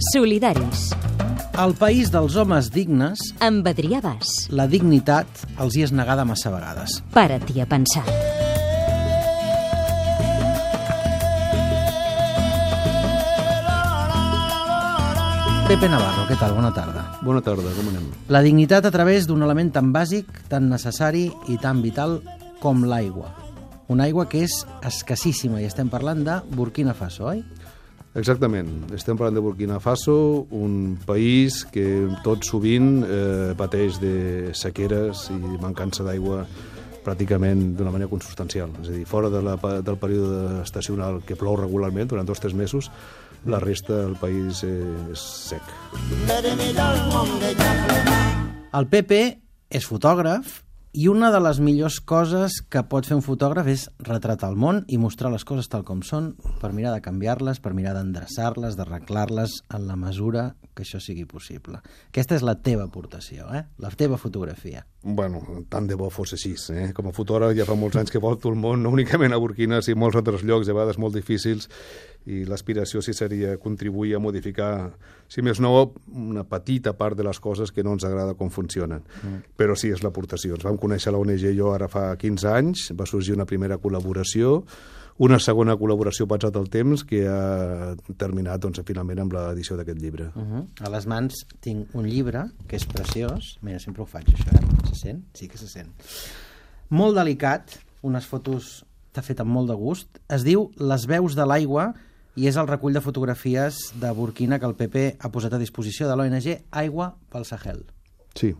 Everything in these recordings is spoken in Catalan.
Solidaris, Al país dels homes dignes, amb Adrià Bas. la dignitat els hi és negada massa vegades. Para-t'hi a pensar. Pepe Navarro, què tal? Bona tarda. Bona tarda, com anem? La dignitat a través d'un element tan bàsic, tan necessari i tan vital com l'aigua. Una aigua que és escassíssima i estem parlant de Burkina Faso, oi? Exactament. Estem parlant de Burkina Faso, un país que tot sovint eh, pateix de sequeres i mancança d'aigua pràcticament d'una manera consustancial. És a dir, fora de la, del període estacional que plou regularment, durant dos o tres mesos, la resta del país eh, és sec. El Pepe és fotògraf i una de les millors coses que pot fer un fotògraf és retratar el món i mostrar les coses tal com són per mirar de canviar-les, per mirar d'endreçar-les, d'arreglar-les en la mesura que això sigui possible. Aquesta és la teva aportació, eh? la teva fotografia. Bueno, tant de bo fos així. Eh? Com a fotògraf ja fa molts anys que volto el món, no únicament a Burkina, sinó a molts altres llocs, a vegades molt difícils, i l'aspiració sí seria contribuir a modificar, si més no, una petita part de les coses que no ens agrada com funcionen. Mm. Però sí, és l'aportació. Ens vam conèixer a la ONG jo ara fa 15 anys, va sorgir una primera col·laboració, una segona col·laboració passat el temps que ha terminat doncs, finalment amb l'edició d'aquest llibre. Uh -huh. A les mans tinc un llibre que és preciós. Mira, sempre ho faig, això, eh? Se sent? Sí que se sent. Molt delicat, unes fotos... Està fet amb molt de gust. Es diu Les veus de l'aigua i és el recull de fotografies de Burkina que el PP ha posat a disposició de l'ONG Aigua pel Sahel. Sí.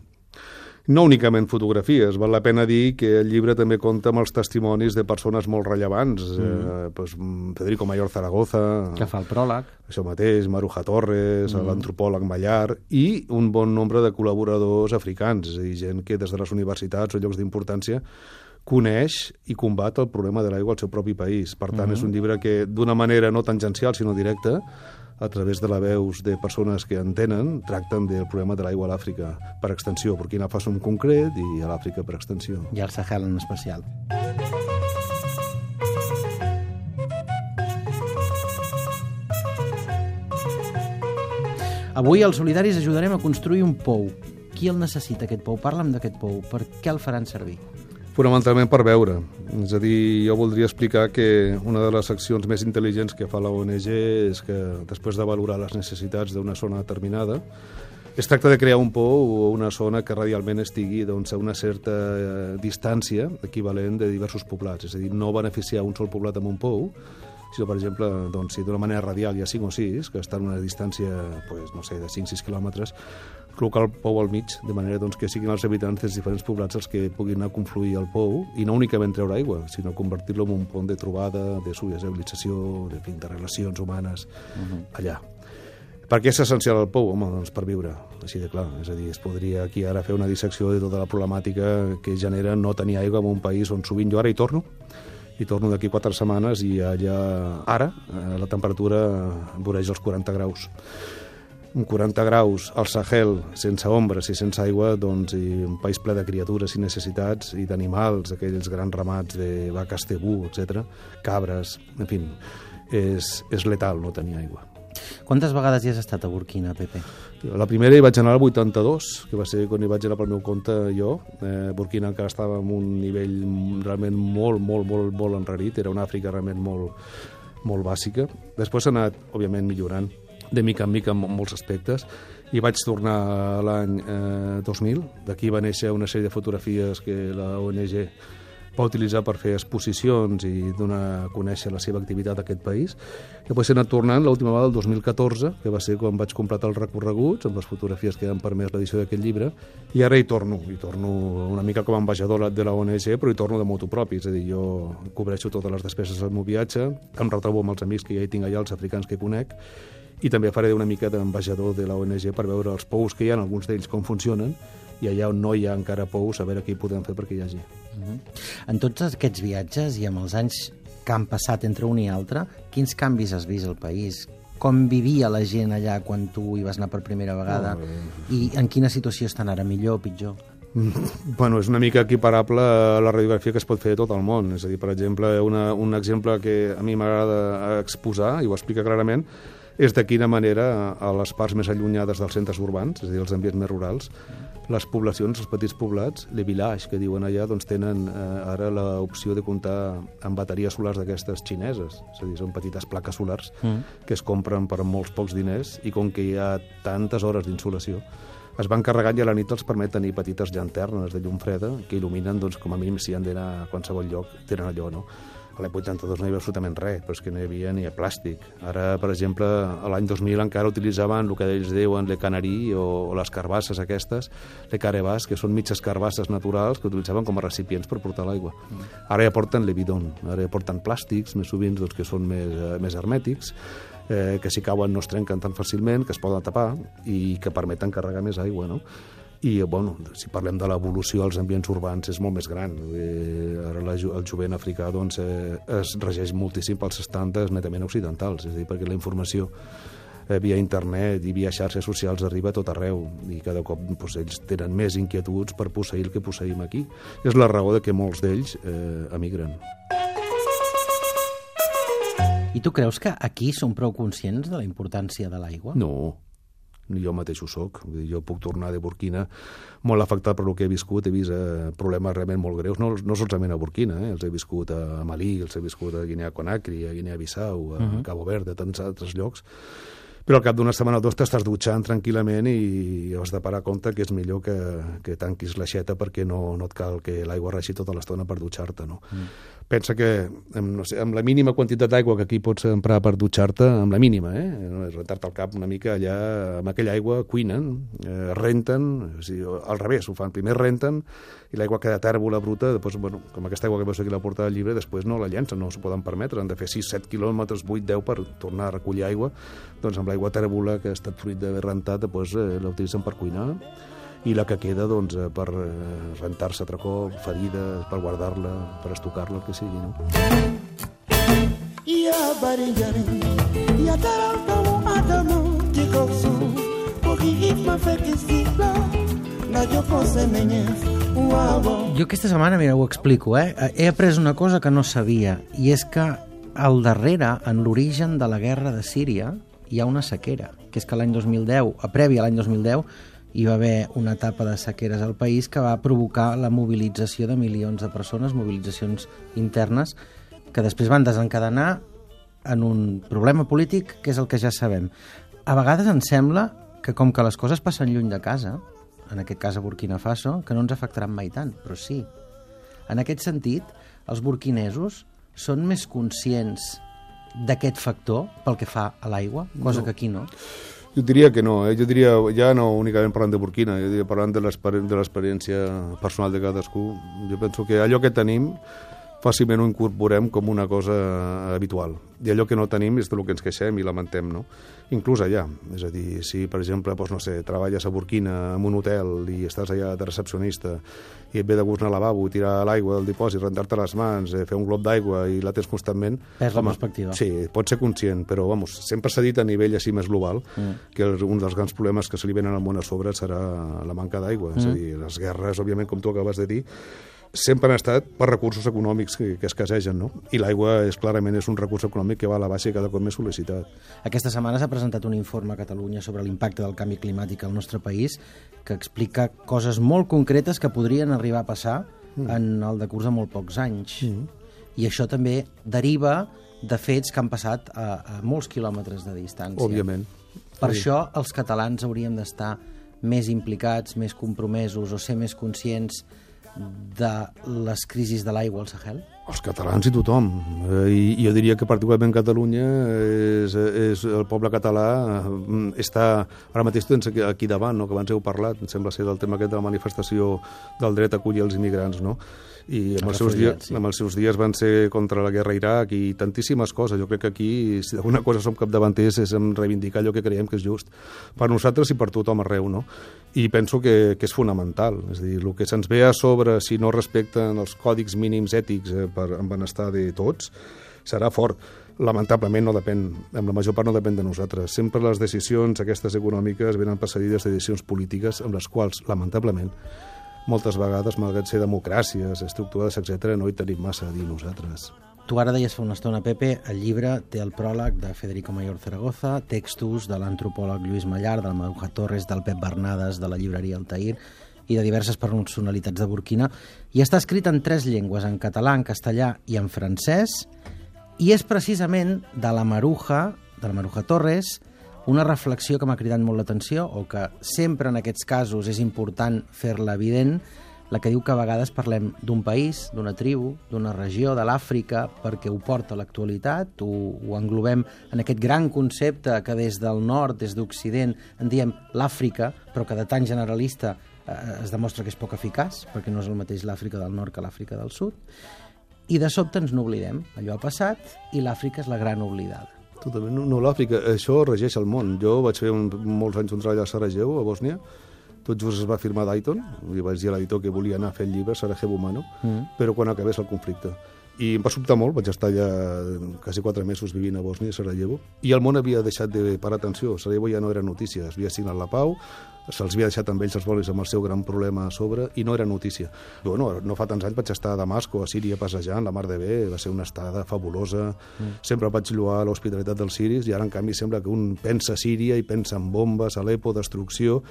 No únicament fotografies, val la pena dir que el llibre també compta amb els testimonis de persones molt rellevants, mm. eh, pues, Federico Mayor Zaragoza, Que fa el pròleg. això mateix, Maruja Torres, mm. l'antropòleg Mallar, i un bon nombre de col·laboradors africans, és a dir, gent que des de les universitats o llocs d'importància coneix i combat el problema de l'aigua al seu propi país. Per tant, mm -hmm. és un llibre que, d'una manera no tangencial, sinó directa, a través de la veus de persones que entenen, tracten del problema de l'aigua a l'Àfrica, per extensió, Burkina Faso en concret i a l'Àfrica per extensió. I el Sahel en especial. Avui als Solidaris ajudarem a construir un pou. Qui el necessita, aquest pou? Parla'm d'aquest pou. Per què el faran servir? Fonamentalment per veure. És a dir, jo voldria explicar que una de les accions més intel·ligents que fa la ONG és que després de valorar les necessitats d'una zona determinada, es tracta de crear un pou o una zona que radialment estigui doncs, a una certa eh, distància equivalent de diversos poblats. És a dir, no beneficiar un sol poblat amb un pou, sinó, per exemple, doncs, si d'una manera radial hi ha 5 o 6, que estan a una distància, pues, no sé, de 5-6 quilòmetres, col·locar el pou al mig, de manera doncs, que siguin els habitants dels diferents poblats els que puguin anar a confluir al pou, i no únicament treure aigua, sinó convertir-lo en un pont de trobada, de socialització, de, fin, de relacions humanes, uh -huh. allà. Per què és essencial el pou? Home, doncs per viure, així de clar. És a dir, es podria aquí ara fer una dissecció de tota la problemàtica que genera no tenir aigua en un país on sovint jo ara hi torno, i torno d'aquí quatre setmanes i allà, ara, eh, la temperatura voreix els 40 graus. Un 40 graus al Sahel, sense ombres i sense aigua, doncs, i un país ple de criatures i necessitats i d'animals, aquells grans ramats de vaques tebú, etc, cabres, en fi, és, és letal no tenir aigua. Quantes vegades hi has estat a Burkina, Pepe? La primera hi vaig anar al 82, que va ser quan hi vaig anar pel meu compte jo. Eh, Burkina encara estava en un nivell realment molt, molt, molt, molt enrarit. Era una Àfrica realment molt, molt bàsica. Després s'ha anat, òbviament, millorant de mica en mica en molts aspectes i vaig tornar l'any eh, 2000. D'aquí va néixer una sèrie de fotografies que la ONG va utilitzar per fer exposicions i donar a conèixer la seva activitat a aquest país. I després he anat tornant l'última vegada el 2014, que va ser quan vaig completar els recorreguts amb les fotografies que han permès l'edició d'aquest llibre, i ara hi torno, hi torno una mica com a ambaixador de la ONG, però hi torno de moto propi, és a dir, jo cobreixo totes les despeses del meu viatge, em retrobo amb els amics que ja hi tinc allà, els africans que conec, i també faré una mica d'ambaixador de la ONG per veure els pous que hi ha, alguns d'ells com funcionen, i allà on no hi ha encara pous, a veure què hi podem fer perquè hi hagi. Uh -huh. En tots aquests viatges i amb els anys que han passat entre un i altre, quins canvis has vist al país? Com vivia la gent allà quan tu hi vas anar per primera vegada? Oh, I en quina situació estan ara, millor o pitjor? Bueno, és una mica equiparable a la radiografia que es pot fer de tot el món. És a dir, per exemple, una, un exemple que a mi m'agrada exposar, i ho explica clarament, és de quina manera a les parts més allunyades dels centres urbans, és a dir, els ambients més rurals, les poblacions, els petits poblats, les villages que diuen allà, doncs tenen eh, ara l'opció de comptar amb bateries solars d'aquestes xineses, és a dir, són petites plaques solars mm. que es compren per molts pocs diners i com que hi ha tantes hores d'insolació, es van carregant i a la nit els permet tenir petites llanternes de llum freda que il·luminen, doncs, com a mínim, si han d'anar a qualsevol lloc, tenen allò, no? A l'any 82 no hi havia absolutament res, però és que no hi havia ni plàstic. Ara, per exemple, a l'any 2000 encara utilitzaven el que ells diuen le canarí o, o les carbasses aquestes, le carebàs, que són mitges carbasses naturals que utilitzaven com a recipients per portar l'aigua. Mm. Ara ja porten le bidon, ara ja porten plàstics, més sovint doncs, que són més, eh, més hermètics, eh, que si cauen no es trenquen tan fàcilment, que es poden tapar i que permeten carregar més aigua, no? I bueno, si parlem de l'evolució als ambients urbans és molt més gran. Eh, ara la, el jovent africà doncs, eh, es regeix moltíssim pels estàndards netament occidentals. És a dir, perquè la informació eh, via internet i via xarxes socials arriba a tot arreu. I cada cop doncs, ells tenen més inquietuds per posseir el que posseïm aquí. És la raó de que molts d'ells eh, emigren. I tu creus que aquí som prou conscients de la importància de l'aigua? No, jo mateix ho soc. Jo puc tornar de Burkina molt afectat per el que he viscut, he vist eh, problemes realment molt greus, no, no solament a Burkina, eh? els he viscut a Malí, els he viscut a Guinea-Conakry, a Guinea-Bissau, a uh mhm. -huh. Cabo Verde, a tants altres llocs, però al cap d'una setmana o dos t'estàs dutxant tranquil·lament i has de parar compte que és millor que, que tanquis l'aixeta perquè no, no et cal que l'aigua reixi tota l'estona per dutxar-te, no? Mm pensa que amb, no sé, amb la mínima quantitat d'aigua que aquí pots emprar per dutxar-te, amb la mínima, eh? rentar-te el cap una mica allà, amb aquella aigua cuinen, eh, renten, o sigui, al revés, ho fan, primer renten i l'aigua queda tèrbola bruta, després, bueno, com aquesta aigua que veus aquí a la porta del llibre, després no la llencen, no s'ho poden permetre, han de fer 6-7 quilòmetres, 8-10 per tornar a recollir aigua, doncs amb l'aigua tèrbola que ha estat fruit d'haver rentat, doncs eh, la utilitzen per cuinar i la que queda doncs, eh, per eh, rentar-se altre cop, ferides, per guardar-la, per estocar-la, el que sigui, no? Jo aquesta setmana, mira, ho explico, eh? He après una cosa que no sabia, i és que al darrere, en l'origen de la guerra de Síria, hi ha una sequera, que és que l'any 2010, a prèvia a l'any 2010, hi va haver una etapa de sequeres al país que va provocar la mobilització de milions de persones, mobilitzacions internes, que després van desencadenar en un problema polític que és el que ja sabem. A vegades ens sembla que com que les coses passen lluny de casa, en aquest cas a Burkina Faso, que no ens afectaran mai tant, però sí. En aquest sentit, els burquinesos són més conscients d'aquest factor pel que fa a l'aigua, cosa no. que aquí no. Jo diria que no, eh? jo diria, ja no únicament parlant de Burkina, jo diria parlant de l'experiència personal de cadascú, jo penso que allò que tenim fàcilment ho incorporem com una cosa habitual. I allò que no tenim és del que ens queixem i lamentem, no? Inclús allà. És a dir, si, per exemple, doncs, no sé, treballes a Burkina en un hotel i estàs allà de recepcionista i et ve de gust anar al lavabo, tirar l'aigua del dipòsit, rentar-te les mans, eh, fer un glob d'aigua i la tens constantment... És la perspectiva. Sí, pot ser conscient, però, vamos, sempre s'ha dit a nivell així més global mm. que un dels grans problemes que se li venen al món a sobre serà la manca d'aigua. Mm. És a mm. dir, les guerres, òbviament, com tu acabes de dir, sempre han estat per recursos econòmics que, que escassegen, no? I l'aigua és clarament és un recurs econòmic que va a la baixa i cada cop més sol·licitat. Aquesta setmana s'ha presentat un informe a Catalunya sobre l'impacte del canvi climàtic al nostre país que explica coses molt concretes que podrien arribar a passar mm. en el decurs de molt pocs anys. Mm. I això també deriva de fets que han passat a, a molts quilòmetres de distància. Òbviament. Per sí. això els catalans hauríem d'estar més implicats, més compromesos o ser més conscients de les crisis de l'aigua al Sahel? Els catalans i tothom. Eh, I jo diria que particularment Catalunya és, és el poble català eh, està ara mateix tens aquí davant, no? que abans heu parlat, em sembla ser del tema aquest de la manifestació del dret a acollir els immigrants, no? i amb els, seus dies, sí. amb els seus dies van ser contra la guerra a Iraq i tantíssimes coses. Jo crec que aquí, si d'alguna cosa som capdavanters, és en reivindicar allò que creiem que és just per nosaltres i per tothom arreu, no? I penso que, que és fonamental. És a dir, el que se'ns ve a sobre si no respecten els còdics mínims ètics eh, per, en benestar de tots serà fort lamentablement no depèn, en la major part no depèn de nosaltres. Sempre les decisions aquestes econòmiques venen precedides de decisions polítiques amb les quals, lamentablement, moltes vegades, malgrat ser democràcies estructurades, etc., no hi tenim massa a dir nosaltres. Tu ara deies fa una estona, Pepe, el llibre té el pròleg de Federico Mayor Zaragoza, textos de l'antropòleg Lluís Mallar, del Maruja Torres, del Pep Bernades, de la llibreria Altair i de diverses personalitats de Burkina, i està escrit en tres llengües, en català, en castellà i en francès, i és precisament de la Maruja, de la Maruja Torres, una reflexió que m'ha cridat molt l'atenció, o que sempre en aquests casos és important fer-la evident, la que diu que a vegades parlem d'un país, d'una tribu, d'una regió, de l'Àfrica, perquè ho porta l'actualitat, ho, ho englobem en aquest gran concepte que des del nord, des d'Occident, en diem l'Àfrica, però que de tan generalista es demostra que és poc eficaç, perquè no és el mateix l'Àfrica del nord que l'Àfrica del sud, i de sobte ens n'oblidem. Allò ha passat i l'Àfrica és la gran oblidada. Totalment. No, no l'Àfrica, això regeix el món. Jo vaig fer un, molts anys un treball a Sarajevo, a Bòsnia, tot just es va firmar Dayton, i vaig dir a l'editor que volia anar a fer el llibre Sarajevo Humano, mm. però quan acabés el conflicte. I em va sobtar molt, vaig estar allà quasi quatre mesos vivint a Bòsnia, a Sarajevo, i el món havia deixat de parar atenció. Sarajevo ja no era notícia, es havia signat la pau, se'ls havia deixat amb ells els bolis amb el seu gran problema a sobre i no era notícia. Bueno, no fa tants anys vaig estar a Damasco, a Síria, passejant, la mar de bé, va ser una estada fabulosa, mm. sempre vaig lloar l'hospitalitat dels siris i ara, en canvi, sembla que un pensa a Síria i pensa en bombes, Alepo, destrucció,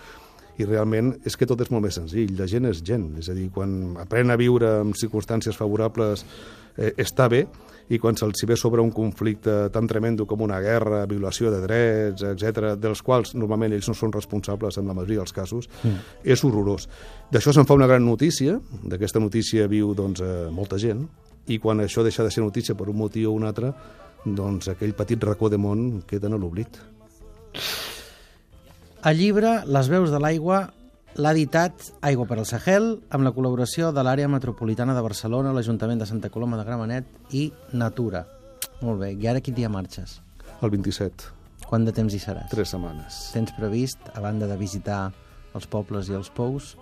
i realment és que tot és molt més senzill, la gent és gent, és a dir, quan aprèn a viure en circumstàncies favorables eh, està bé, i quan se'ls ve sobre un conflicte tan tremendo com una guerra, violació de drets, etc, dels quals normalment ells no són responsables en la majoria dels casos, mm. és horrorós. D'això se'n fa una gran notícia, d'aquesta notícia viu doncs, eh, molta gent, i quan això deixa de ser notícia per un motiu o un altre, doncs aquell petit racó de món queda en l'oblit. El llibre Les veus de l'aigua l'ha editat Aigua per al Sahel amb la col·laboració de l'àrea metropolitana de Barcelona, l'Ajuntament de Santa Coloma de Gramenet i Natura. Molt bé, i ara quin dia marxes? El 27. Quant de temps hi seràs? Tres setmanes. Tens previst, a banda de visitar els pobles i els pous,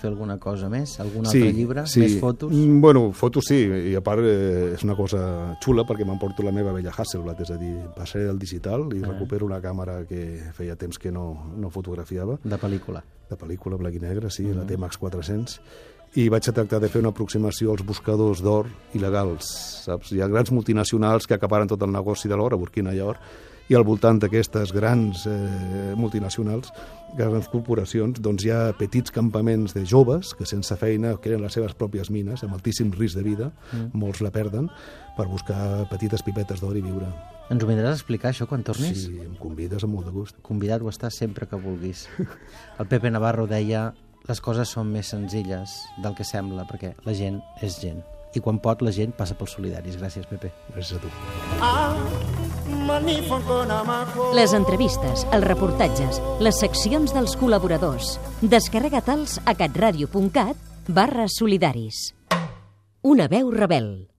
fer alguna cosa més? Algun sí, altre llibre? Sí. Més fotos? Mm, Bueno, fotos sí, i a part eh, és una cosa xula perquè m'emporto la meva vella Hasselblad, és a dir, passaré del digital i Ah. recupero una càmera que feia temps que no, no fotografiava, De pel·lícula. de pel·lícula blanc i negre, sí, la Mhm. T-Max 400, i vaig a tractar de fer una aproximació als buscadors d'or il·legals, saps? Hi ha grans multinacionals que acaparen tot el negoci de l'or, a Burkina ha or, i al voltant d'aquestes grans eh, multinacionals, grans corporacions, doncs hi ha petits campaments de joves que sense feina creen les seves pròpies mines, amb altíssim risc de vida, Mm. molts la perden, per buscar petites pipetes d'or i viure. Ens ho vindràs a explicar, això, quan tornis? Sí, em convides amb molt de gust. Convidat ho estàs sempre que vulguis. El Pepe Navarro deia les coses són més senzilles del que sembla, perquè la gent és gent. I quan pot, la gent passa pels solidaris. Gràcies, Pepe. Gràcies a tu. Les entrevistes, els reportatges, les seccions dels col·laboradors. Descarrega-te'ls a catradio.cat barra solidaris. Una veu rebel.